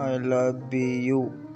I love you.